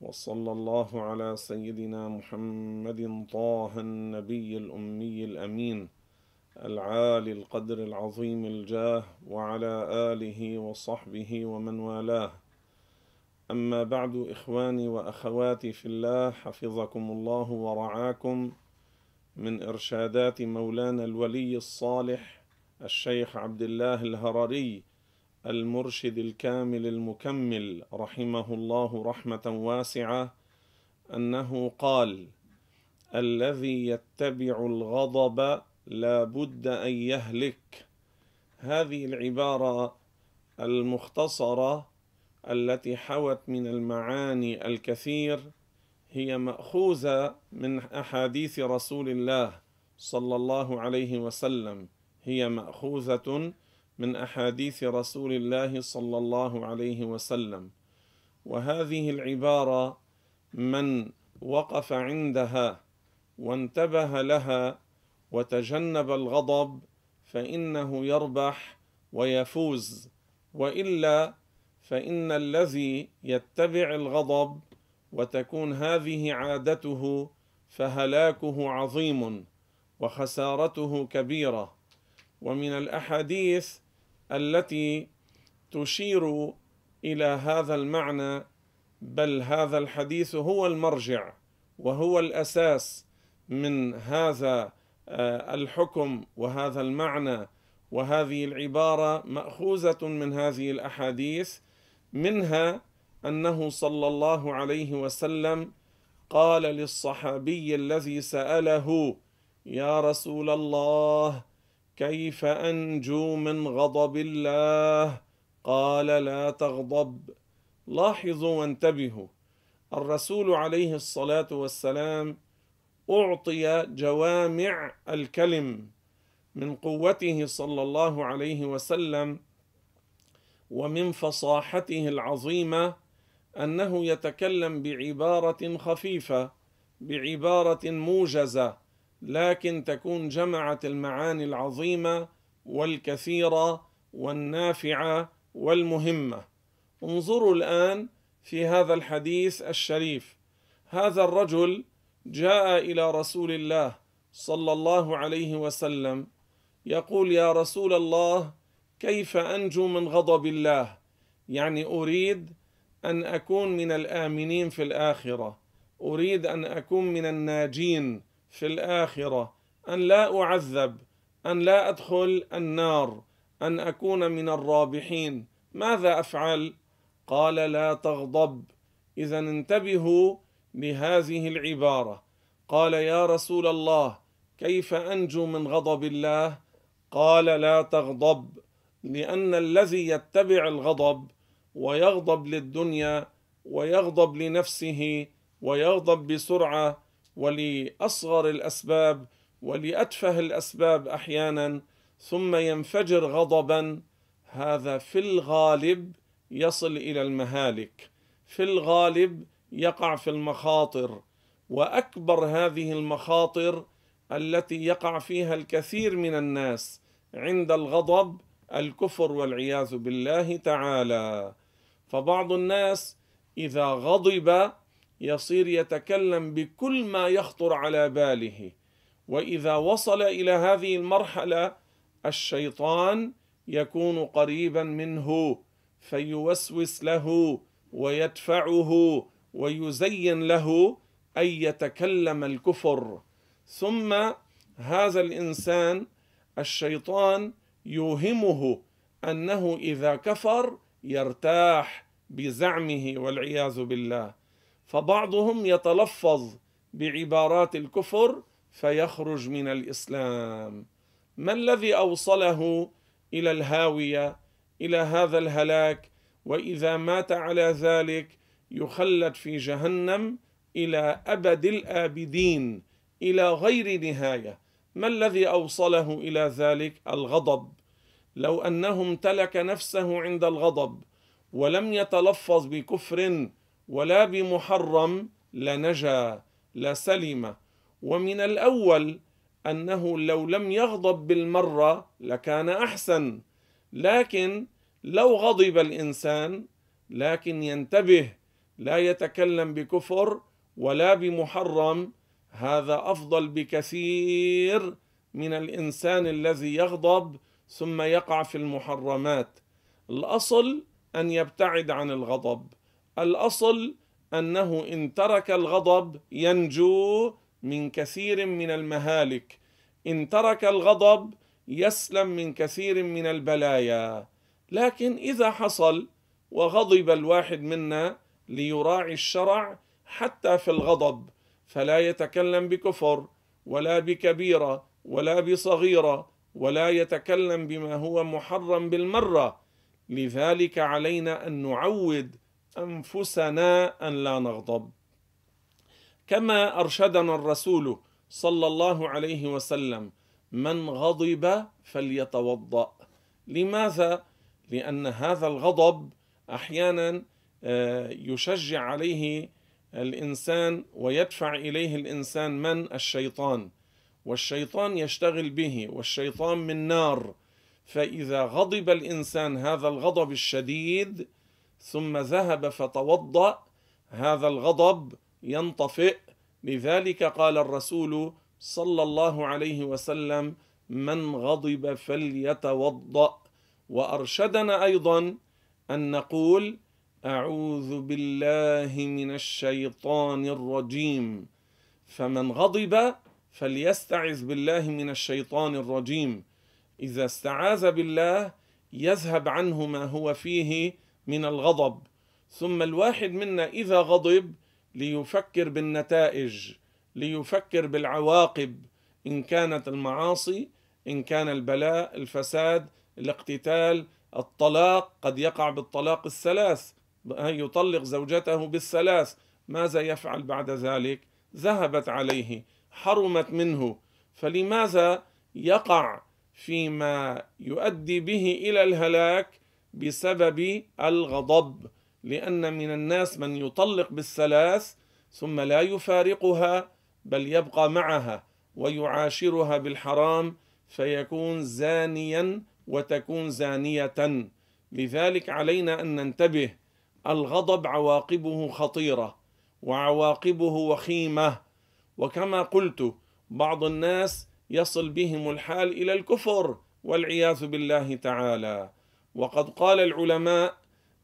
وصلى الله على سيدنا محمد طه النبي الأمي الأمين. العالي القدر العظيم الجاه وعلى آله وصحبه ومن والاه. أما بعد إخواني وأخواتي في الله حفظكم الله ورعاكم. من إرشادات مولانا الولي الصالح الشيخ عبد الله الهرري المرشد الكامل المكمل رحمه الله رحمة واسعة أنه قال الذي يتبع الغضب لا بد أن يهلك. هذه العبارة المختصرة التي حوت من المعاني الكثير هي مأخوذة من أحاديث رسول الله صلى الله عليه وسلم. هي مأخوذة من أحاديث رسول الله صلى الله عليه وسلم. وهذه العبارة من وقف عندها وانتبه لها وتجنب الغضب فإنه يربح ويفوز وإلا فإن الذي يتبع الغضب وتكون هذه عادته فهلاكه عظيم وخسارته كبيرة. ومن الأحاديث التي تشير إلى هذا المعنى بل هذا الحديث هو المرجع وهو الأساس من هذا الحكم وهذا المعنى وهذه العبارة مأخوذة من هذه الأحاديث منها أنه صلى الله عليه وسلم قال للصحابي الذي سأله يا رسول الله كيف أنجو من غضب الله قال لا تغضب لاحظوا وانتبهوا الرسول عليه الصلاة والسلام أعطي جوامع الكلم من قوته صلى الله عليه وسلم ومن فصاحته العظيمة أنه يتكلم بعبارة خفيفة بعبارة موجزة لكن تكون جمعت المعاني العظيمة والكثيرة والنافعة والمهمة. انظروا الآن في هذا الحديث الشريف. هذا الرجل جاء إلى رسول الله صلى الله عليه وسلم يقول يا رسول الله كيف أنجو من غضب الله؟ يعني أريد أن أكون من الآمنين في الآخرة أريد أن أكون من الناجين في الآخرة أن لا أعذب أن لا أدخل النار أن أكون من الرابحين ماذا أفعل؟ قال لا تغضب إذا انتبهوا لهذه العبارة. قال يا رسول الله كيف أنجو من غضب الله؟ قال لا تغضب لأن الذي يتبع الغضب ويغضب للدنيا ويغضب لنفسه ويغضب بسرعة ولأصغر الأسباب ولأتفه الأسباب أحيانا ثم ينفجر غضبا. هذا في الغالب يصل إلى المهالك. في الغالب يقع في المخاطر وأكبر هذه المخاطر التي يقع فيها الكثير من الناس عند الغضب الكفر والعياذ بالله تعالى. فبعض الناس إذا غضب يصير يتكلم بكل ما يخطر على باله. وإذا وصل إلى هذه المرحلة الشيطان يكون قريبا منه فيوسوس له ويدفعه ويزين له أن يتكلم الكفر. ثم هذا الإنسان الشيطان يوهمه أنه إذا كفر يرتاح بزعمه والعياذ بالله. فبعضهم يتلفظ بعبارات الكفر فيخرج من الإسلام. ما الذي أوصله إلى الهاوية إلى هذا الهلاك؟ وإذا مات على ذلك يخلد في جهنم إلى أبد الآبدين إلى غير نهاية. ما الذي أوصله إلى ذلك؟ الغضب. لو انه امتلك نفسه عند الغضب ولم يتلفظ بكفر ولا بمحرم لنجا لسلم. ومن الأول أنه لو لم يغضب بالمرة لكان أحسن. لكن لو غضب الإنسان لكن ينتبه لا يتكلم بكفر ولا بمحرم. هذا أفضل بكثير من الإنسان الذي يغضب ثم يقع في المحرمات. الأصل أن يبتعد عن الغضب. الأصل أنه إن ترك الغضب ينجو من كثير من المهالك. إن ترك الغضب يسلم من كثير من البلايا. لكن إذا حصل وغضب الواحد منا ليراعي الشرع حتى في الغضب فلا يتكلم بكفر ولا بكبيرة ولا بصغيرة ولا يتكلم بما هو محرم بالمرة. لذلك علينا أن نعود أنفسنا أن لا نغضب. كما أرشدنا الرسول صلى الله عليه وسلم من غضب فليتوضأ. لماذا؟ لأن هذا الغضب أحيانا يشجع عليه الإنسان ويدفع إليه الإنسان من؟ الشيطان. والشيطان يشتغل به والشيطان من نار. فإذا غضب الإنسان هذا الغضب الشديد ثم ذهب فتوضأ هذا الغضب ينطفئ. لذلك قال الرسول صلى الله عليه وسلم من غضب فليتوضأ. وأرشدنا أيضا أن نقول أعوذ بالله من الشيطان الرجيم. فمن غضب فليستعذ بالله من الشيطان الرجيم. إذا استعاذ بالله يذهب عنه ما هو فيه من الغضب. ثم الواحد منا إذا غضب ليفكر بالنتائج ليفكر بالعواقب إن كانت المعاصي إن كان البلاء الفساد الاقتتال الطلاق قد يقع بالطلاق الثلاث. يطلق زوجته بالثلاث. ماذا يفعل بعد ذلك؟ ذهبت عليه حرمت منه. فلماذا يقع فيما يؤدي به إلى الهلاك؟ بسبب الغضب. لأن من الناس من يطلق بالثلاث ثم لا يفارقها بل يبقى معها ويعاشرها بالحرام فيكون زانيا وتكون زانية. لذلك علينا أن ننتبه الغضب عواقبه خطيرة وعواقبه وخيمة. وكما قلت بعض الناس يصل بهم الحال إلى الكفر والعياذ بالله تعالى. وقد قال العلماء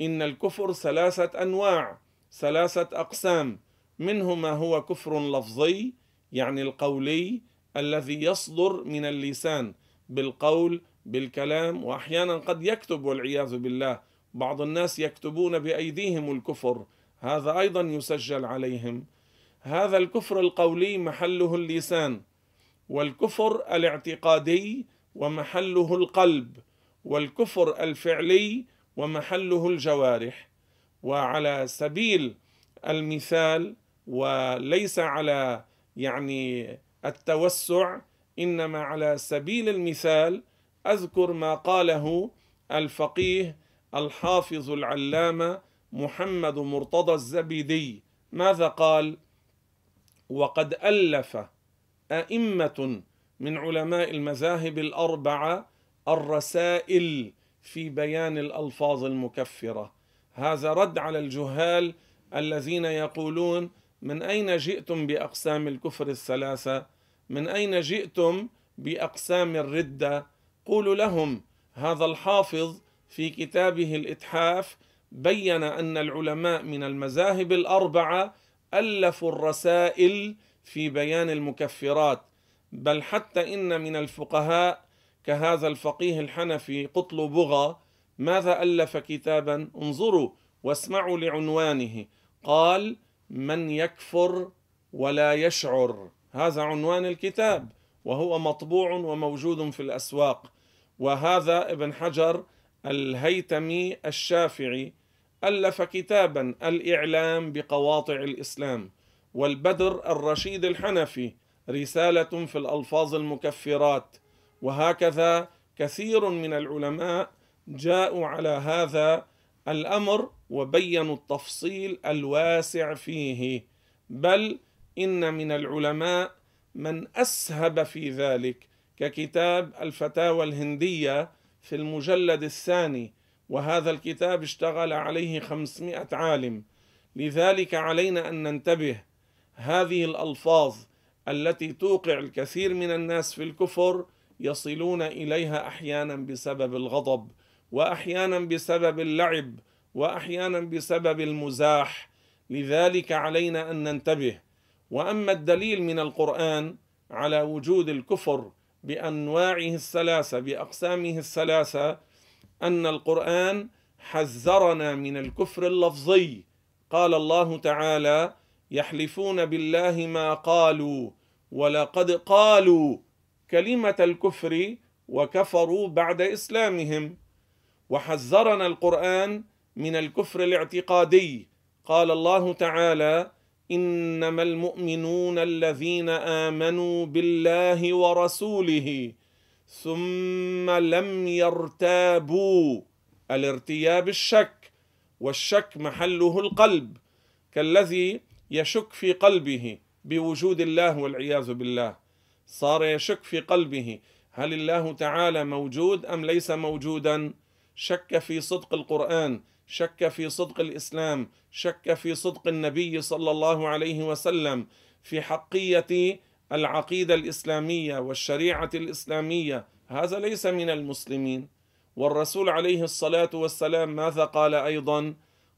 إن الكفر ثلاثة أنواع ثلاثة أقسام. منه ما هو كفر لفظي يعني القولي الذي يصدر من اللسان بالقول بالكلام وأحيانا قد يكتب والعياذ بالله. بعض الناس يكتبون بأيديهم الكفر هذا أيضا يسجل عليهم. هذا الكفر القولي محله اللسان والكفر الاعتقادي ومحله القلب والكفر الفعلي ومحله الجوارح. وعلى سبيل المثال وليس على يعني التوسع إنما على سبيل المثال أذكر ما قاله الفقيه الحافظ العلامة محمد مرتضى الزبيدي. ماذا قال؟ وقد ألف أئمة من علماء المذاهب الأربعة الرسائل في بيان الألفاظ المكفرة. هذا رد على الجهال الذين يقولون من أين جئتم بأقسام الكفر الثلاثة؟ من أين جئتم بأقسام الردة؟ قولوا لهم هذا الحافظ في كتابه الإتحاف بين أن العلماء من المذاهب الأربعة ألفوا الرسائل في بيان المكفرات بل حتى إن من الفقهاء كهذا الفقيه الحنفي قطل بغى ماذا ألف كتابا؟ انظروا واسمعوا لعنوانه قال من يكفر ولا يشعر هذا عنوان الكتاب وهو مطبوع وموجود في الأسواق وهذا ابن حجر الهيتمي الشافعي ألف كتابا الإعلام بقواطع الإسلام والبدر الرشيد الحنفي رسالة في الألفاظ المكفرات وهكذا كثير من العلماء جاءوا على هذا الأمر وبينوا التفصيل الواسع فيه. بل إن من العلماء من أسهب في ذلك ككتاب الفتاوى الهندية في المجلد الثاني وهذا الكتاب اشتغل عليه خمسمائة عالم. لذلك علينا أن ننتبه هذه الألفاظ التي توقع الكثير من الناس في الكفر يصلون إليها أحيانا بسبب الغضب وأحيانا بسبب اللعب وأحيانا بسبب المزاح. لذلك علينا أن ننتبه. وأما الدليل من القرآن على وجود الكفر بأنواعه الثلاثة بأقسامه الثلاثة أن القرآن حذرنا من الكفر اللفظي. قال الله تعالى يحلفون بالله ما قالوا ولقد قالوا كلمة الكفر وكفروا بعد إسلامهم. وحذرنا القرآن من الكفر الاعتقادي. قال الله تعالى إنما المؤمنون الذين آمنوا بالله ورسوله ثم لم يرتابوا. الارتياب الشك والشك محله القلب كالذي يشك في قلبه بوجود الله والعياذ بالله. صار يشك في قلبه هل الله تعالى موجود أم ليس موجودا؟ شك في صدق القرآن شك في صدق الإسلام شك في صدق النبي صلى الله عليه وسلم في حقية العقيدة الإسلامية والشريعة الإسلامية. هذا ليس من المسلمين. والرسول عليه الصلاة والسلام ماذا قال أيضا؟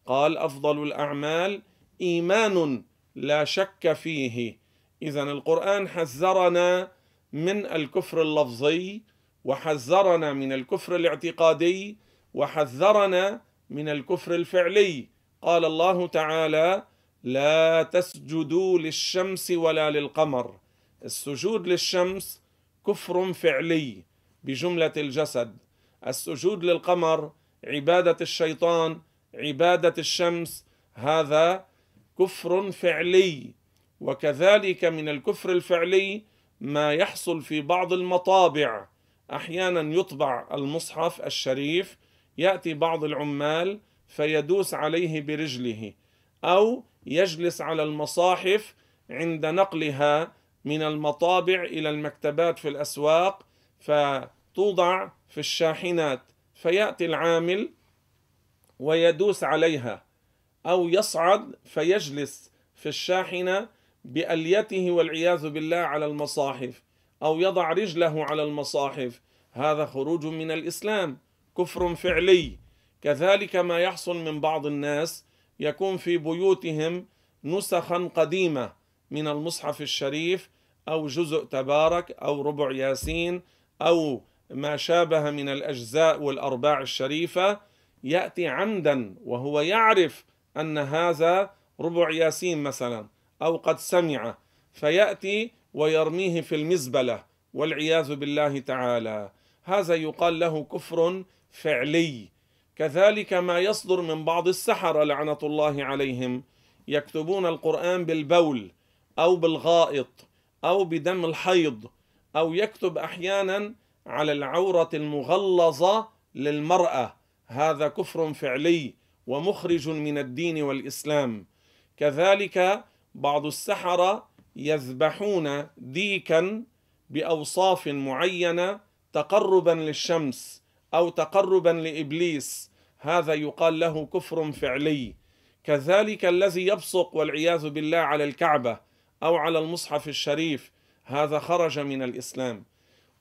قال أفضل الأعمال إيمان لا شك فيه. اذا القرآن حذرنا من الكفر اللفظي وحذرنا من الكفر الاعتقادي وحذرنا من الكفر الفعلي. قال الله تعالى لا تسجدوا للشمس ولا للقمر. السجود للشمس كفر فعلي بجملة الجسد. السجود للقمر عبادة الشيطان عبادة الشمس هذا كفر فعلي. وكذلك من الكفر الفعلي ما يحصل في بعض المطابع. أحيانا يطبع المصحف الشريف يأتي بعض العمال فيدوس عليه برجله أو يجلس على المصاحف عند نقلها من المطابع إلى المكتبات في الأسواق فتوضع في الشاحنات. فيأتي العامل ويدوس عليها أو يصعد فيجلس في الشاحنة بأليته والعياذ بالله على المصاحف أو يضع رجله على المصاحف. هذا خروج من الإسلام. كفر فعلي. كذلك ما يحصل من بعض الناس يكون في بيوتهم نسخا قديمة من المصحف الشريف أو جزء تبارك أو ربع ياسين أو ما شابه من الأجزاء والأرباع الشريفة. يأتي عمدا وهو يعرف أن هذا ربع ياسين مثلا أو قد سمع. فيأتي ويرميه في المزبلة والعياذ بالله تعالى. هذا يقال له كفر فعلي. كذلك ما يصدر من بعض السحرة لعنة الله عليهم يكتبون القرآن بالبول أو بالغائط أو بدم الحيض أو يكتب أحيانا على العورة المغلظة للمرأة. هذا كفر فعلي ومخرج من الدين والإسلام. كذلك بعض السحرة يذبحون ديكا بأوصاف معينة تقربا للشمس. أو تقربا لإبليس هذا يقال له كفر فعلي. كذلك الذي يبصق والعياذ بالله على الكعبة أو على المصحف الشريف هذا خرج من الإسلام.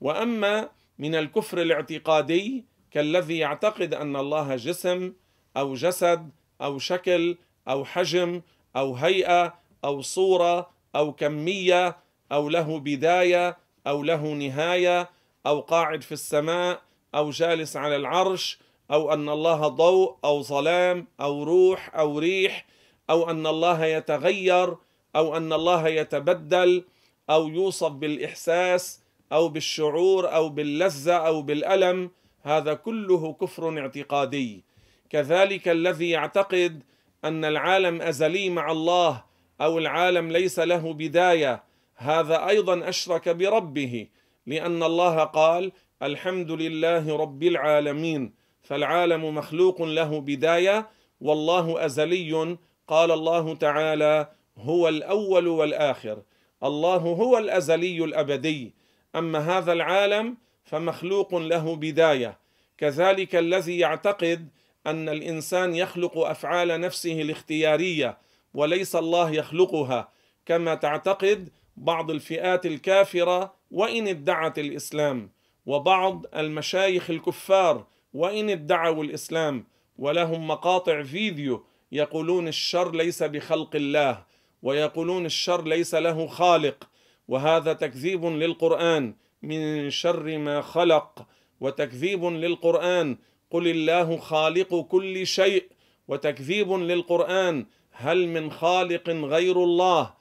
وأما من الكفر الاعتقادي كالذي يعتقد أن الله جسم أو جسد أو شكل أو حجم أو هيئة أو صورة أو كمية أو له بداية أو له نهاية أو قاعد في السماء أو جالس على العرش أو أن الله ضوء أو ظلام أو روح أو ريح أو أن الله يتغير أو أن الله يتبدل أو يوصف بالإحساس أو بالشعور أو باللذة أو بالألم. هذا كله كفر اعتقادي. كذلك الذي يعتقد أن العالم أزلي مع الله أو العالم ليس له بداية. هذا أيضا أشرك بربه لأن الله قال الحمد لله رب العالمين فالعالم مخلوق له بداية والله أزلي. قال الله تعالى هو الأول والآخر. الله هو الأزلي الأبدي. أما هذا العالم فمخلوق له بداية. كذلك الذي يعتقد أن الإنسان يخلق أفعال نفسه الاختيارية وليس الله يخلقها. كما تعتقد بعض الفئات الكافرة وإن ادعت الإسلام. وبعض المشايخ الكفار وإن ادعوا الإسلام ولهم مقاطع فيديو يقولون الشر ليس بخلق الله ويقولون الشر ليس له خالق. وهذا تكذيب للقرآن من شر ما خلق وتكذيب للقرآن قل الله خالق كل شيء وتكذيب للقرآن هل من خالق غير الله؟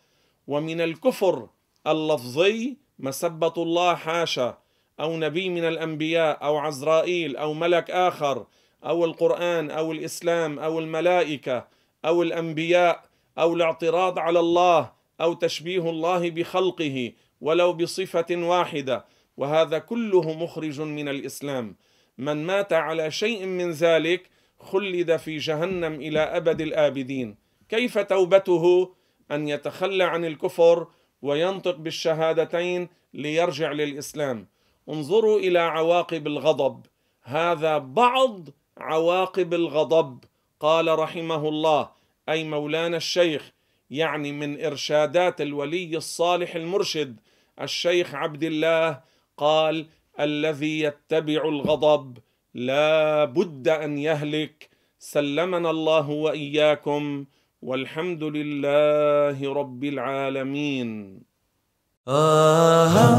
ومن الكفر اللفظي مسبة الله حاشا أو نبي من الأنبياء أو عزرائيل أو ملك آخر أو القرآن أو الإسلام أو الملائكة أو الأنبياء أو الاعتراض على الله أو تشبيه الله بخلقه ولو بصفة واحدة وهذا كله مخرج من الإسلام. من مات على شيء من ذلك خلد في جهنم إلى أبد الآبدين. كيف توبته؟ أن يتخلى عن الكفر وينطق بالشهادتين ليرجع للإسلام. انظروا إلى عواقب الغضب. هذا بعض عواقب الغضب. قال رحمه الله أي مولانا الشيخ يعني من إرشادات الولي الصالح المرشد الشيخ عبد الله قال الذي يتبع الغضب لا بد أن يهلك. سلمنا الله وإياكم والحمد لله رب العالمين. Ah. Uh -huh.